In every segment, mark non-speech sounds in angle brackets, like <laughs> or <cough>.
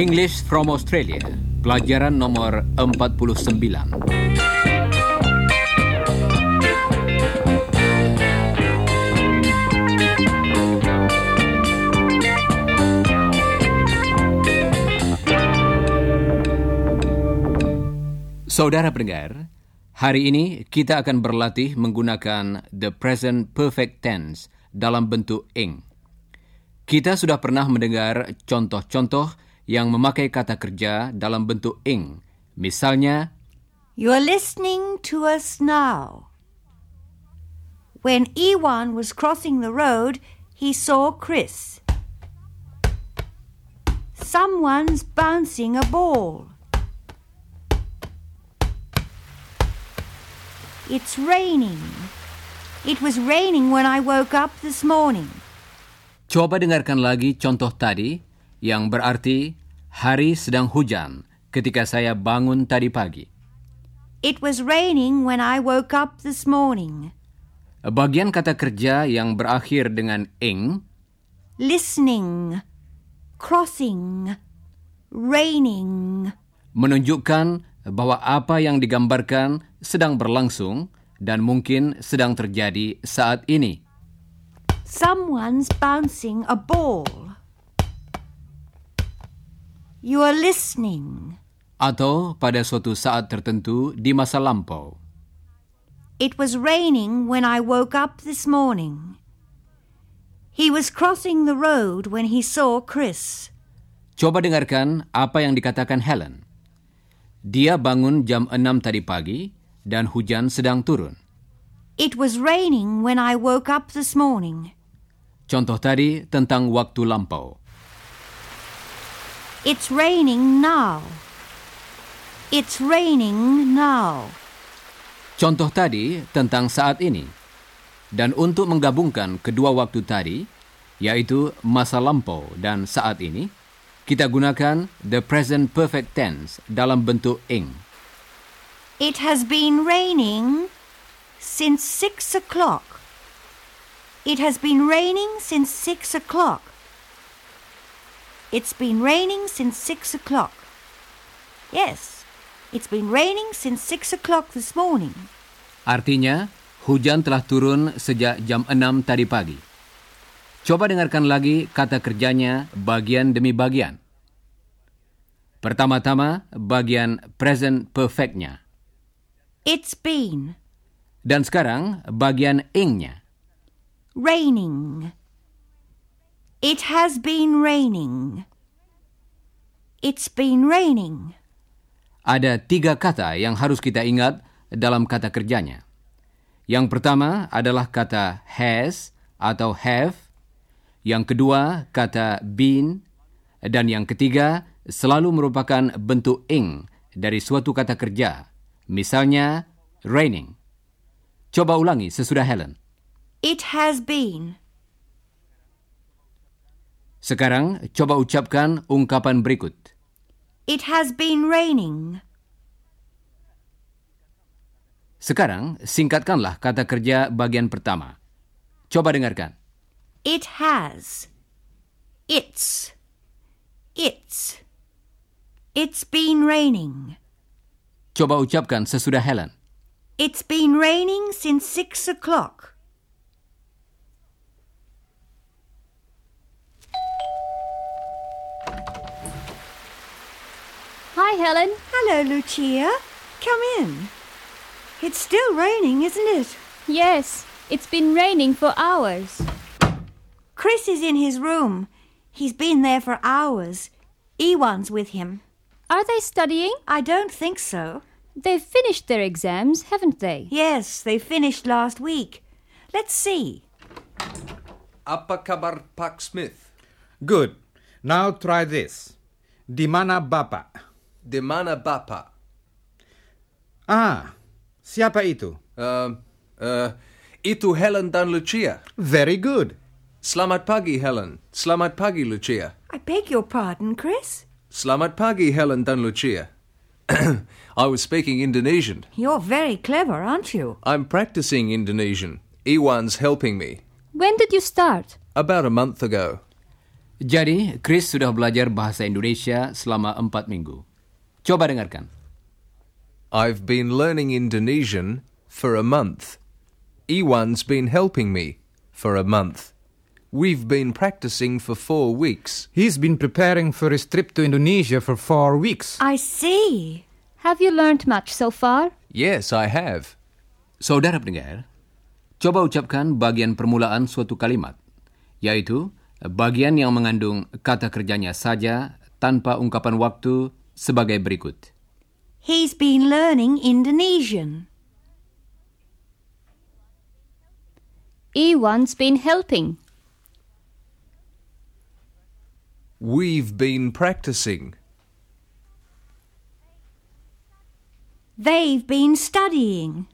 English from Australia, pelajaran nomor 49. Saudara pendengar, hari ini kita akan berlatih menggunakan the present perfect tense dalam bentuk ing. Kita sudah pernah mendengar contoh-contoh yang memakai kata kerja dalam bentuk ing. Misalnya, You are listening to us now. When Ewan was crossing the road, he saw Chris. Someone's bouncing a ball. It's raining. It was raining when I woke up this morning. coba dengarkan lagi contoh tadi yang berarti hari sedang hujan ketika saya bangun tadi pagi. It was raining when I woke up this morning. Bagian kata kerja yang berakhir dengan ing Listening. Crossing. Raining. menunjukkan bahwa apa yang digambarkan sedang berlangsung dan mungkin sedang terjadi saat ini. Someone's bouncing a ball. You are listening. Atau pada suatu saat tertentu di masa lampau. It was raining when I woke up this morning. He was crossing the road when he saw Chris. Coba dengarkan apa yang dikatakan Helen. Dia bangun jam 6 tadi pagi dan hujan sedang turun. It was raining when I woke up this morning. Contoh tadi tentang waktu lampau. It's raining now. It's raining now. Contoh tadi tentang saat ini. Dan untuk menggabungkan kedua waktu tadi, yaitu masa lampau dan saat ini, kita gunakan the present perfect tense dalam bentuk ing. It has been raining since six o'clock. It has been raining since six o'clock. It's been raining since six o'clock. Yes, it's been raining since six o'clock this morning. Artinya, hujan telah turun sejak jam 6 tadi pagi. Coba dengarkan lagi kata kerjanya bagian demi bagian. Pertama-tama, bagian present perfect-nya. It's been Dan sekarang, bagian ing-nya. raining. It has been raining. It's been raining. Ada tiga kata yang harus kita ingat dalam kata kerjanya. Yang pertama adalah kata has atau have. Yang kedua kata been. Dan yang ketiga selalu merupakan bentuk ing dari suatu kata kerja. Misalnya, raining. Coba ulangi sesudah Helen. It has been. Sekarang coba ucapkan ungkapan berikut. It has been raining. Sekarang singkatkanlah kata kerja bagian pertama. Coba dengarkan. It has. It's. It's. It's been raining. Coba ucapkan sesudah Helen. It's been raining since six o'clock. Hi, Helen. Hello, Lucia. Come in. It's still raining, isn't it? Yes, it's been raining for hours. Chris is in his room. He's been there for hours. Iwan's with him. Are they studying? I don't think so. They've finished their exams, haven't they? Yes, they finished last week. Let's see. Apa kabar Pak Smith? Good. Now try this. Di mana Dimana Di mana Bapak? Ah, siapa itu? Uh, uh, itu Helen dan Lucia. Very good. Selamat pagi, Helen. Selamat pagi, Lucia. I beg your pardon, Chris. Selamat pagi, Helen dan Lucia. <clears throat> I was speaking Indonesian. You're very clever, aren't you? I'm practicing Indonesian. Iwan's helping me. When did you start? About a month ago. Jadi, Chris sudah belajar bahasa Indonesia selama empat minggu. Coba dengarkan. I've been learning Indonesian for a month. Iwan's been helping me for a month. We've been practicing for four weeks. He's been preparing for his trip to Indonesia for four weeks. I see. Have you learned much so far? Yes, I have. Saudara pendengar, coba ucapkan bagian permulaan suatu kalimat, yaitu bagian yang mengandung kata kerjanya saja tanpa ungkapan waktu sebagai berikut. He's been learning Indonesian. Iwan's been helping. We've been practicing. They've been studying.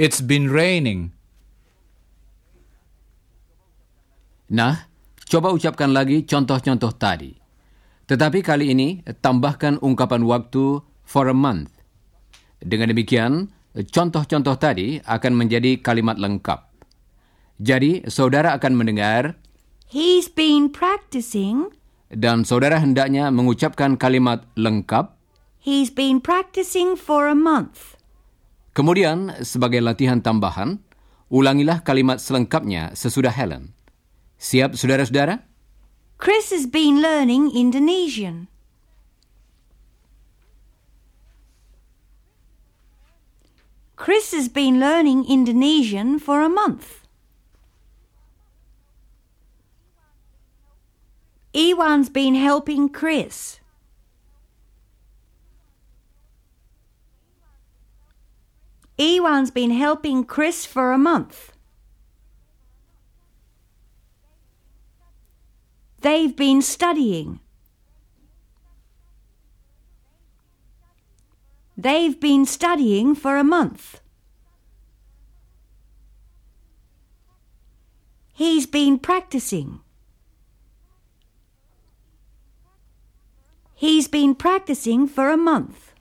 It's been raining. Nah, coba ucapkan lagi contoh-contoh tadi. Tetapi kali ini tambahkan ungkapan waktu for a month. Dengan demikian, contoh-contoh tadi akan menjadi kalimat lengkap. Jadi, saudara akan mendengar He's been practicing. dan saudara hendaknya mengucapkan kalimat lengkap. He's been practicing for a month. Kemudian, sebagai latihan tambahan, ulangilah kalimat selengkapnya sesudah Helen. Siap, saudara-saudara? Chris has been learning Indonesian. Chris has been learning Indonesian for a month. Iwan's been helping Chris. Iwan's been helping Chris for a month. They've been studying. They've been studying for a month. He's been practicing. He's been practicing for a month.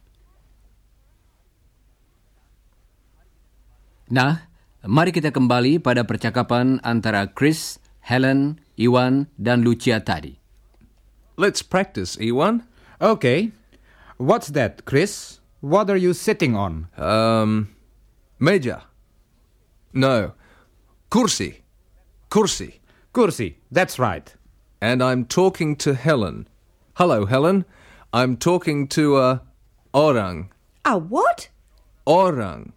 Nah, mari kita kembali pada percakapan antara Chris, Helen, Iwan, dan Lucia tadi. Let's practice, Iwan. Okay. What's that, Chris? What are you sitting on? Um, meja. No, kursi. Kursi. Kursi. That's right. And I'm talking to Helen. Hello, Helen. I'm talking to a orang. A what? Orang.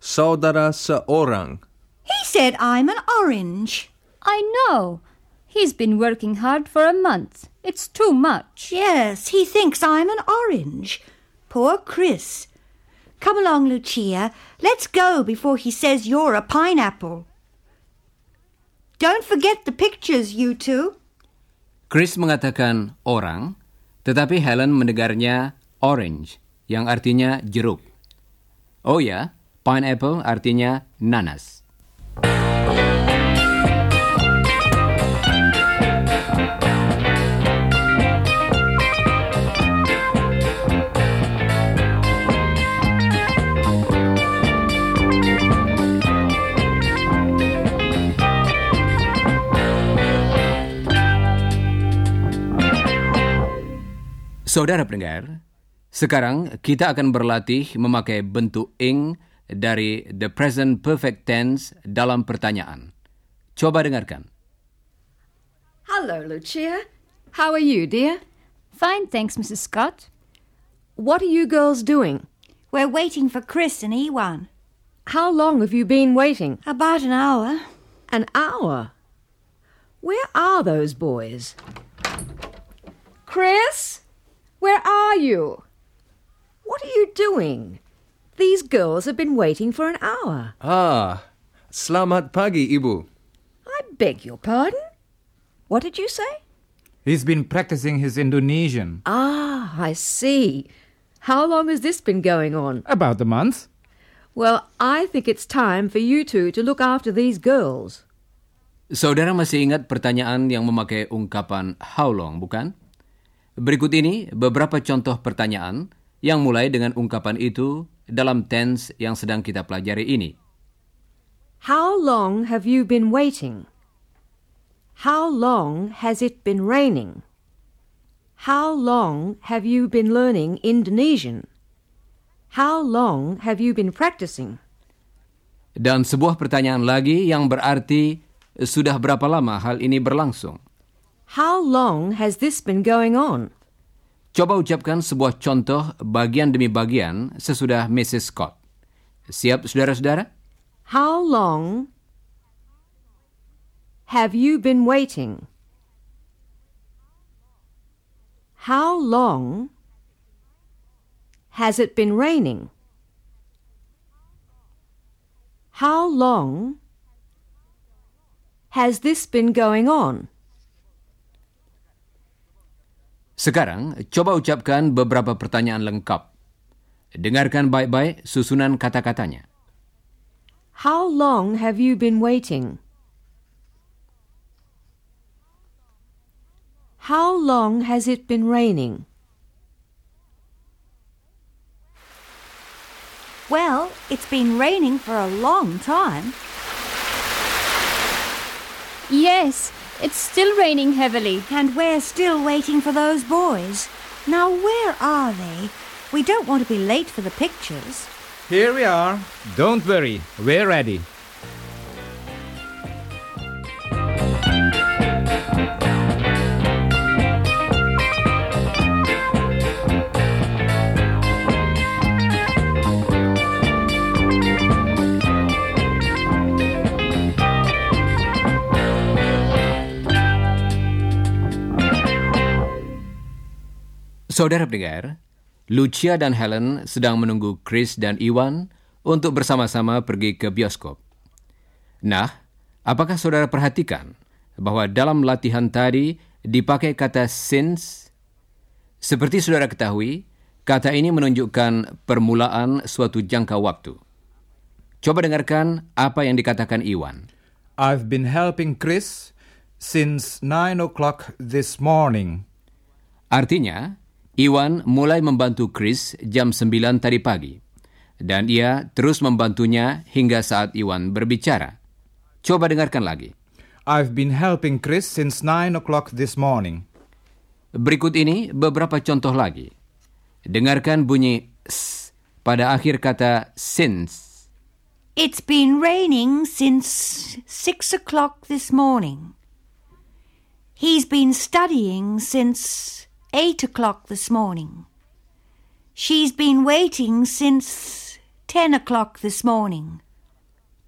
Saudara seorang. He said I'm an orange. I know. He's been working hard for a month. It's too much. Yes, he thinks I'm an orange. Poor Chris. Come along, Lucia. Let's go before he says you're a pineapple. Don't forget the pictures, you two. Chris mengatakan orang, tetapi Helen mendengarnya orange, yang artinya jeruk. Oh ya, pineapple artinya nanas. Saudara pendengar, sekarang kita akan berlatih memakai bentuk ing dari the present perfect tense dalam pertanyaan. Coba dengarkan. Hello, Lucia. How are you, dear? Fine, thanks, Mrs. Scott. What are you girls doing? We're waiting for Chris and Iwan. How long have you been waiting? About an hour. An hour. Where are those boys? Chris? Where are you? What are you doing? These girls have been waiting for an hour. Ah, selamat pagi, Ibu. I beg your pardon? What did you say? He's been practicing his Indonesian. Ah, I see. How long has this been going on? About a month. Well, I think it's time for you two to look after these girls. Saudara masih ingat pertanyaan yang memakai ungkapan how long, bukan? Berikut ini beberapa contoh pertanyaan yang mulai dengan ungkapan itu dalam tense yang sedang kita pelajari ini. How long have you been waiting? How long has it been raining? How long have you been learning Indonesian? How long have you been practicing? Dan sebuah pertanyaan lagi yang berarti sudah berapa lama hal ini berlangsung? How long has this been going on? Coba ucapkan sebuah contoh bagian demi bagian sesudah Mrs. Scott. Siap, saudara-saudara? How long have you been waiting? How long has it been raining? How long has this been going on? Sekarang, coba ucapkan beberapa pertanyaan lengkap. Dengarkan baik-baik susunan kata-katanya. How long have you been waiting? How long has it been raining? Well, it's been raining for a long time. Yes, it's still raining heavily. And we're still waiting for those boys. Now, where are they? We don't want to be late for the pictures. Here we are. Don't worry, we're ready. Saudara pendengar, Lucia dan Helen sedang menunggu Chris dan Iwan untuk bersama-sama pergi ke bioskop. Nah, apakah saudara perhatikan bahwa dalam latihan tadi dipakai kata since? Seperti saudara ketahui, kata ini menunjukkan permulaan suatu jangka waktu. Coba dengarkan apa yang dikatakan Iwan. I've been helping Chris since 9 o'clock this morning. Artinya, Iwan mulai membantu Chris jam 9 tadi pagi. Dan ia terus membantunya hingga saat Iwan berbicara. Coba dengarkan lagi. I've been helping Chris since 9 o'clock this morning. Berikut ini beberapa contoh lagi. Dengarkan bunyi s pada akhir kata since. It's been raining since six o'clock this morning. He's been studying since eight o'clock this morning. She's been waiting since ten o'clock this morning.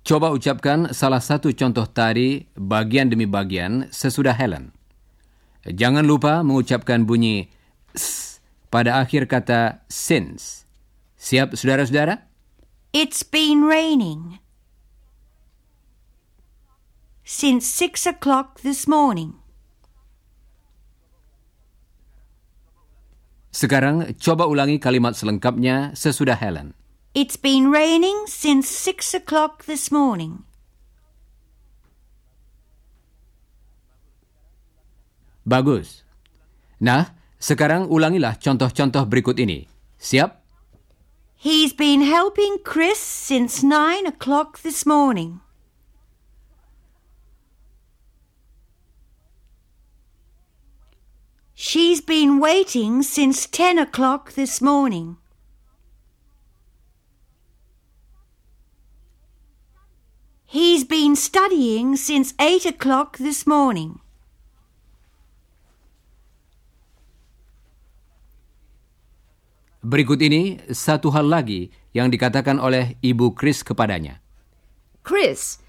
Coba ucapkan salah satu contoh tadi bagian demi bagian sesudah Helen. Jangan lupa mengucapkan bunyi s pada akhir kata since. Siap saudara-saudara? It's been raining since six o'clock this morning. Sekarang coba ulangi kalimat selengkapnya sesudah Helen. It's been raining since six o'clock this morning. Bagus. Nah, sekarang ulangilah contoh-contoh berikut ini. Siap? He's been helping Chris since nine o'clock this morning. She's been waiting since ten o'clock this morning. He's been studying since eight o'clock this morning. Berikut ini satu hal lagi yang dikatakan oleh Ibu Chris kepadanya. Chris,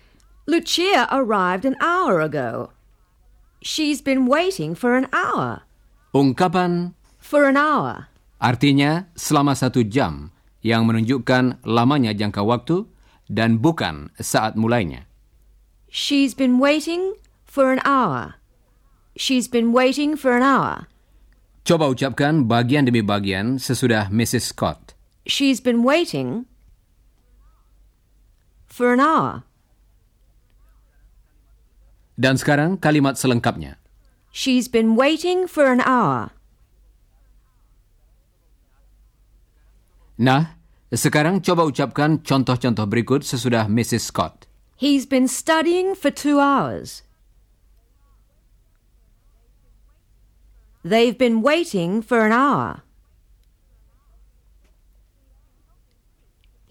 Lucia arrived an hour ago. She's been waiting for an hour. Ungkapan For an hour. artinya selama satu jam yang menunjukkan lamanya jangka waktu dan bukan saat mulainya. She's been waiting for an hour. She's been waiting for an hour. Coba ucapkan bagian demi bagian sesudah Mrs. Scott. She's been waiting for an hour. Dan sekarang kalimat selengkapnya. She's been waiting for an hour. Nah, sekarang coba ucapkan contoh-contoh berikut sesudah Mrs. Scott. He's been studying for two hours. They've been waiting for an hour.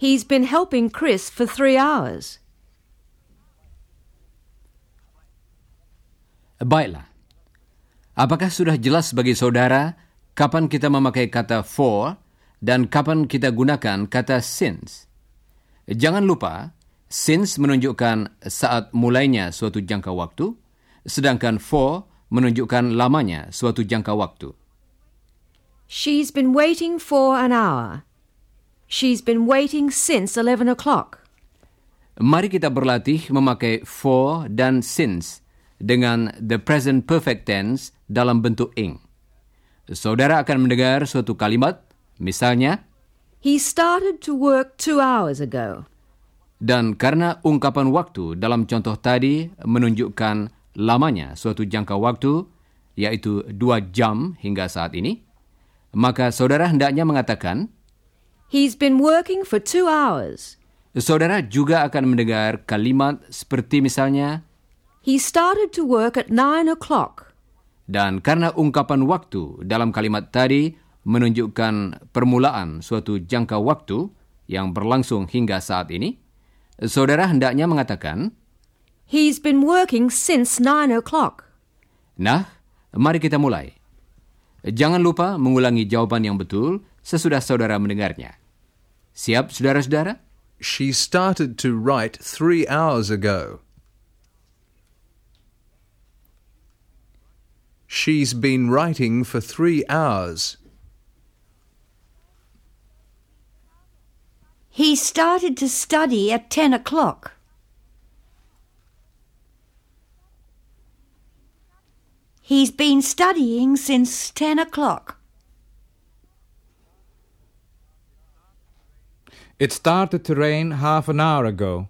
He's been helping Chris for three hours. Baiklah, Apakah sudah jelas bagi saudara kapan kita memakai kata for dan kapan kita gunakan kata since? Jangan lupa, since menunjukkan saat mulainya suatu jangka waktu, sedangkan for menunjukkan lamanya suatu jangka waktu. She's been waiting for an hour. She's been waiting since 11 o'clock. Mari kita berlatih memakai for dan since dengan the present perfect tense dalam bentuk ing. Saudara akan mendengar suatu kalimat, misalnya, He started to work two hours ago. dan karena ungkapan waktu dalam contoh tadi menunjukkan lamanya suatu jangka waktu, yaitu dua jam hingga saat ini, maka saudara hendaknya mengatakan, He's been working for two hours. saudara juga akan mendengar kalimat seperti misalnya, He started to work at nine o'clock. Dan karena ungkapan waktu dalam kalimat tadi menunjukkan permulaan suatu jangka waktu yang berlangsung hingga saat ini, saudara hendaknya mengatakan, He's been working since nine o'clock. Nah, mari kita mulai. Jangan lupa mengulangi jawaban yang betul sesudah saudara mendengarnya. Siap, saudara-saudara? She started to write three hours ago. She's been writing for three hours. He started to study at 10 o'clock. He's been studying since 10 o'clock. It started to rain half an hour ago.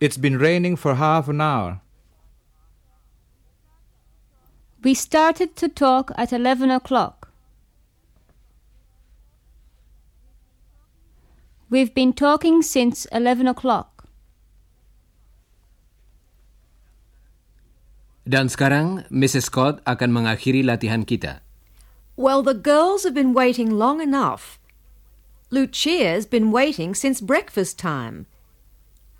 It's been raining for half an hour. We started to talk at 11 o'clock. We've been talking since 11 o'clock. Dan sekarang, Mrs. Scott akan mengakhiri latihan kita. Well, the girls have been waiting long enough. Lucia's been waiting since breakfast time.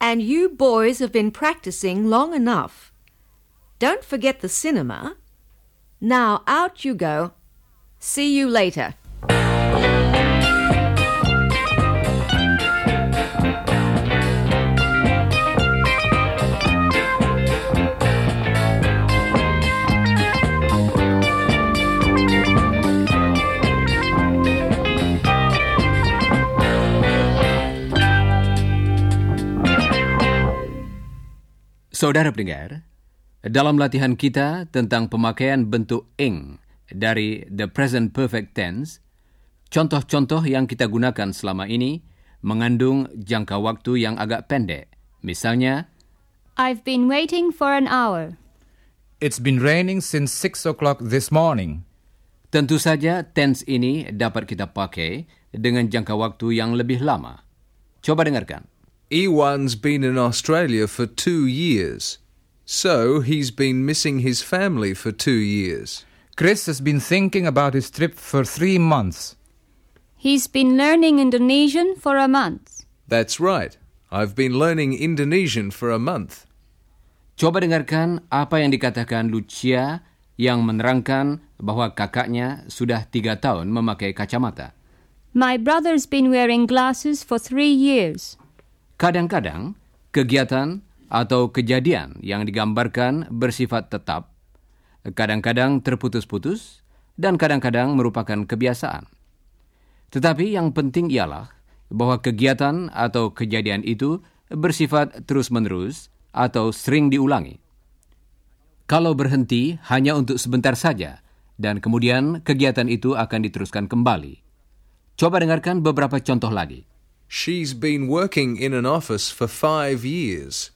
And you boys have been practicing long enough. Don't forget the cinema. Now out you go. See you later. Saudara pendengar, dalam latihan kita tentang pemakaian bentuk ing dari the present perfect tense, contoh-contoh yang kita gunakan selama ini mengandung jangka waktu yang agak pendek. Misalnya, I've been waiting for an hour. It's been raining since six o'clock this morning. tentu saja tense ini dapat kita pakai dengan jangka waktu yang lebih lama. Coba dengarkan. Iwan's been in Australia for two years. So he's been missing his family for two years. Chris has been thinking about his trip for three months. He's been learning Indonesian for a month. That's right. I've been learning Indonesian for a month. Coba dengarkan apa yang dikatakan Lucia yang menerangkan bahwa kakaknya sudah tiga tahun memakai kacamata. My brother's been wearing glasses for three years. Kadang-kadang, kegiatan atau kejadian yang digambarkan bersifat tetap, kadang-kadang terputus-putus, dan kadang-kadang merupakan kebiasaan. Tetapi yang penting ialah bahwa kegiatan atau kejadian itu bersifat terus-menerus atau sering diulangi. Kalau berhenti hanya untuk sebentar saja, dan kemudian kegiatan itu akan diteruskan kembali. Coba dengarkan beberapa contoh lagi. She's been working in an office for five years.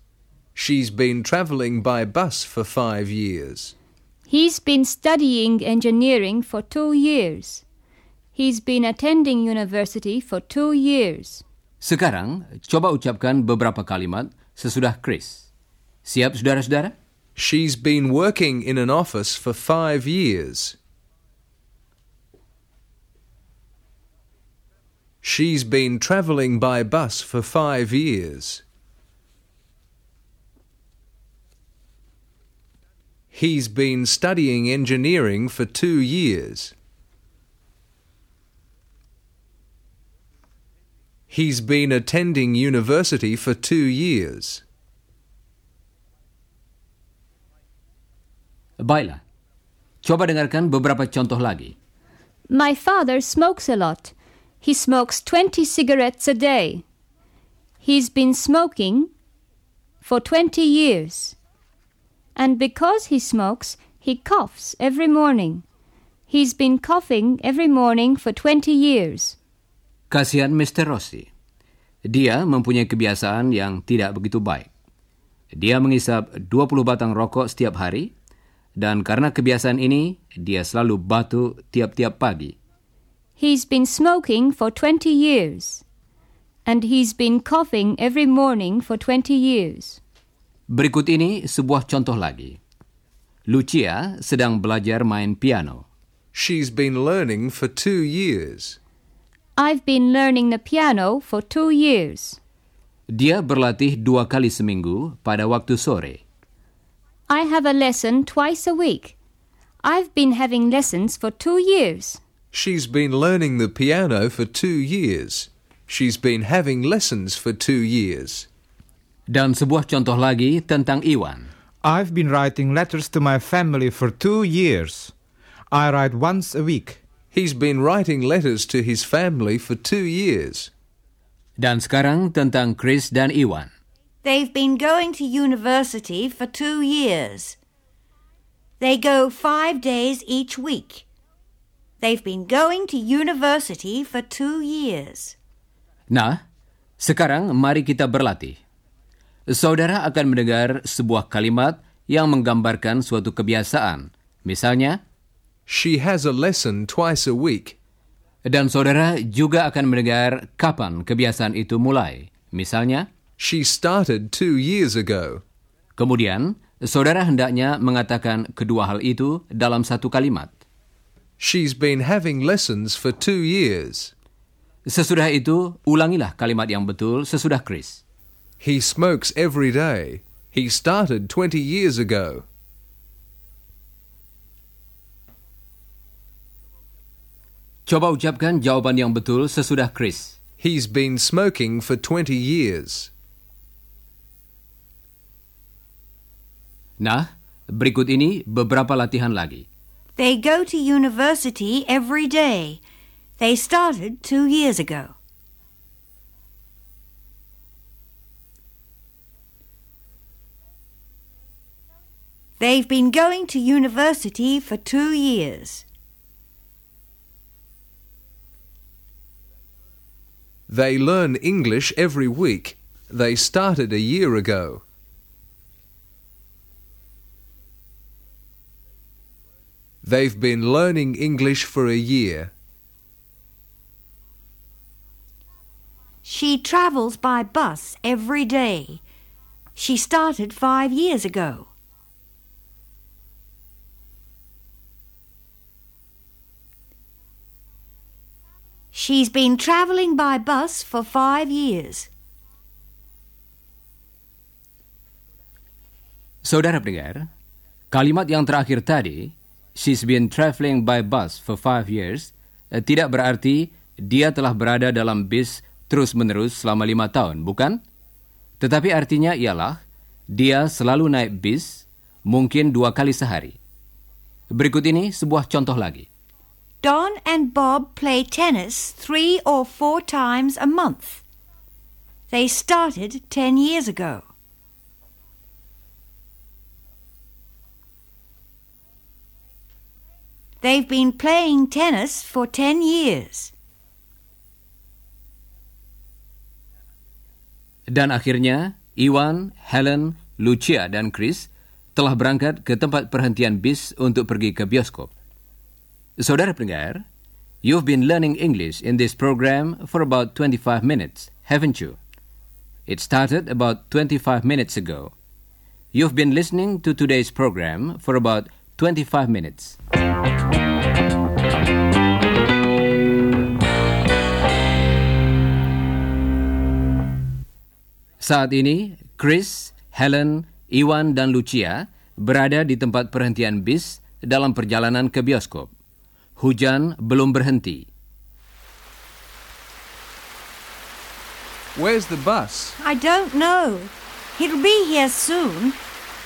She's been travelling by bus for five years. He's been studying engineering for two years. He's been attending university for two years. Sekarang, coba ucapkan beberapa kalimat sesudah Chris. Siap, saudara-saudara? She's been working in an office for five years. She's been travelling by bus for five years. He's been studying engineering for two years. He's been attending university for two years. Baiklah. Coba dengarkan beberapa contoh lagi. My father smokes a lot. He smokes 20 cigarettes a day. He's been smoking for 20 years. And because he smokes, he coughs every morning. He's been coughing every morning for 20 years. Kasihan Mr. Rossi. Dia mempunyai kebiasaan yang tidak begitu baik. Dia mengisap 20 batang rokok setiap hari dan karena kebiasaan ini dia selalu batuk tiap-tiap pagi. He's been smoking for 20 years. And he's been coughing every morning for 20 years. Berikut ini sebuah contoh lagi. Lucia sedang belajar main piano. She's been learning for two years. I've been learning the piano for two years. Dia berlatih dua kali seminggu pada waktu sore. I have a lesson twice a week. I've been having lessons for two years. She's been learning the piano for two years. She's been having lessons for two years. Dan sebuah contoh lagi tentang Iwan. I've been writing letters to my family for two years. I write once a week. He's been writing letters to his family for two years. Dan sekarang tentang Chris dan Iwan. They've been going to university for two years. They go five days each week. They've been going to university for two years. Nah, sekarang mari kita berlatih. Saudara akan mendengar sebuah kalimat yang menggambarkan suatu kebiasaan. Misalnya, She has a lesson twice a week. dan saudara juga akan mendengar kapan kebiasaan itu mulai. Misalnya, She started two years ago. kemudian saudara hendaknya mengatakan kedua hal itu dalam satu kalimat. She's been having lessons for two years. Sesudah itu, ulangilah kalimat yang betul sesudah Chris. He smokes every day. He started 20 years ago. Coba ucapkan jawaban yang betul sesudah Chris. He's been smoking for 20 years. Nah, berikut ini beberapa latihan lagi. They go to university every day. They started two years ago. They've been going to university for two years. They learn English every week. They started a year ago. They've been learning English for a year. She travels by bus every day. She started five years ago. She's been traveling by bus for five years. Saudara pendengar, kalimat yang terakhir tadi, she's been traveling by bus for five years, eh, tidak berarti dia telah berada dalam bis terus-menerus selama lima tahun, bukan? Tetapi artinya ialah dia selalu naik bis, mungkin dua kali sehari. Berikut ini sebuah contoh lagi. Don and Bob play tennis three or four times a month. They started ten years ago. They've been playing tennis for ten years. Dan akhirnya, Iwan, Helen, Lucia, dan Chris telah berangkat ke tempat perhentian bis untuk pergi ke bioskop. Saudara pendengar, you've been learning English in this program for about 25 minutes, haven't you? It started about 25 minutes ago. You've been listening to today's program for about 25 minutes. Saat ini, Chris, Helen, Iwan, dan Lucia berada di tempat perhentian bis dalam perjalanan ke bioskop. Hujan belum berhenti. Where's the bus? I don't know. He'll be here soon.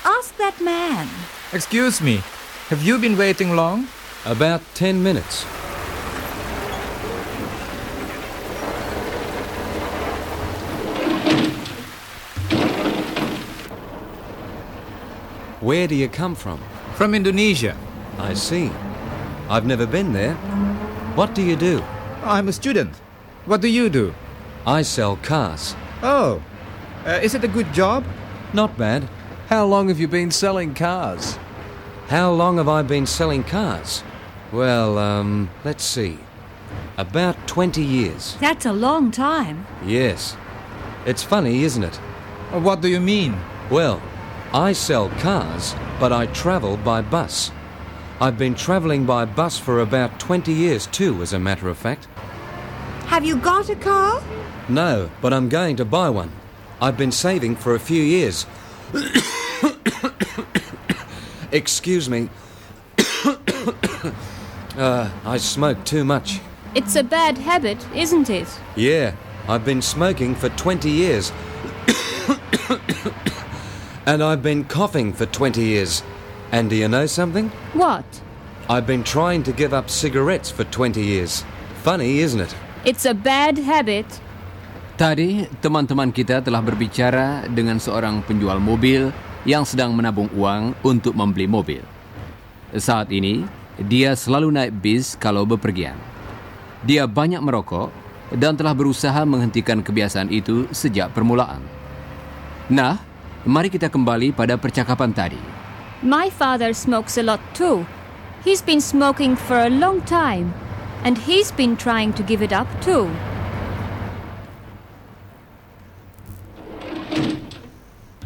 Ask that man. Excuse me, have you been waiting long? About ten minutes. Where do you come from? From Indonesia. I see. I've never been there. What do you do? I'm a student. What do you do? I sell cars. Oh, uh, is it a good job? Not bad. How long have you been selling cars? How long have I been selling cars? Well, um, let's see. About 20 years. That's a long time. Yes. It's funny, isn't it? Uh, What do you mean? Well, I sell cars, but I travel by bus. I've been traveling by bus for about 20 years too, as a matter of fact. Have you got a car? No, but I'm going to buy one. I've been saving for a few years. <coughs> Excuse me. <coughs> uh, I smoke too much. It's a bad habit, isn't it? Yeah, I've been smoking for 20 years. <coughs> and I've been coughing for 20 years. And do you know something? What? I've been trying to give up cigarettes for 20 years. Funny, isn't it? It's a bad habit. Tadi, teman-teman kita telah berbicara dengan seorang penjual mobil yang sedang menabung uang untuk membeli mobil. Saat ini, dia selalu naik bis kalau bepergian. Dia banyak merokok dan telah berusaha menghentikan kebiasaan itu sejak permulaan. Nah, mari kita kembali pada percakapan tadi. My father smokes a lot too. He's been smoking for a long time, and he's been trying to give it up too.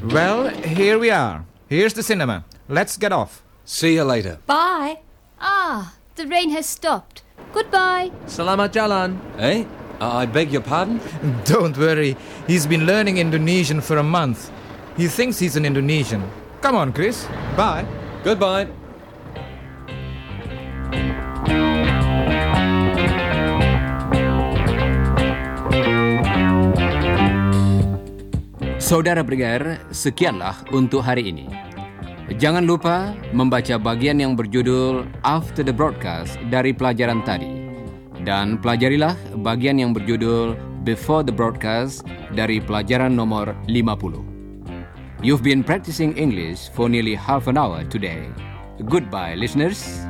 Well, here we are. Here's the cinema. Let's get off. See you later. Bye. Ah, the rain has stopped. Goodbye. Selamat jalan. Eh? I beg your pardon? <laughs> Don't worry. He's been learning Indonesian for a month. He thinks he's an Indonesian. Come on, Chris. Bye. Goodbye. Saudara pendengar, sekianlah untuk hari ini. Jangan lupa membaca bagian yang berjudul After the Broadcast dari pelajaran tadi. Dan pelajarilah bagian yang berjudul Before the Broadcast dari pelajaran nomor 50. You've been practicing English for nearly half an hour today. Goodbye, listeners.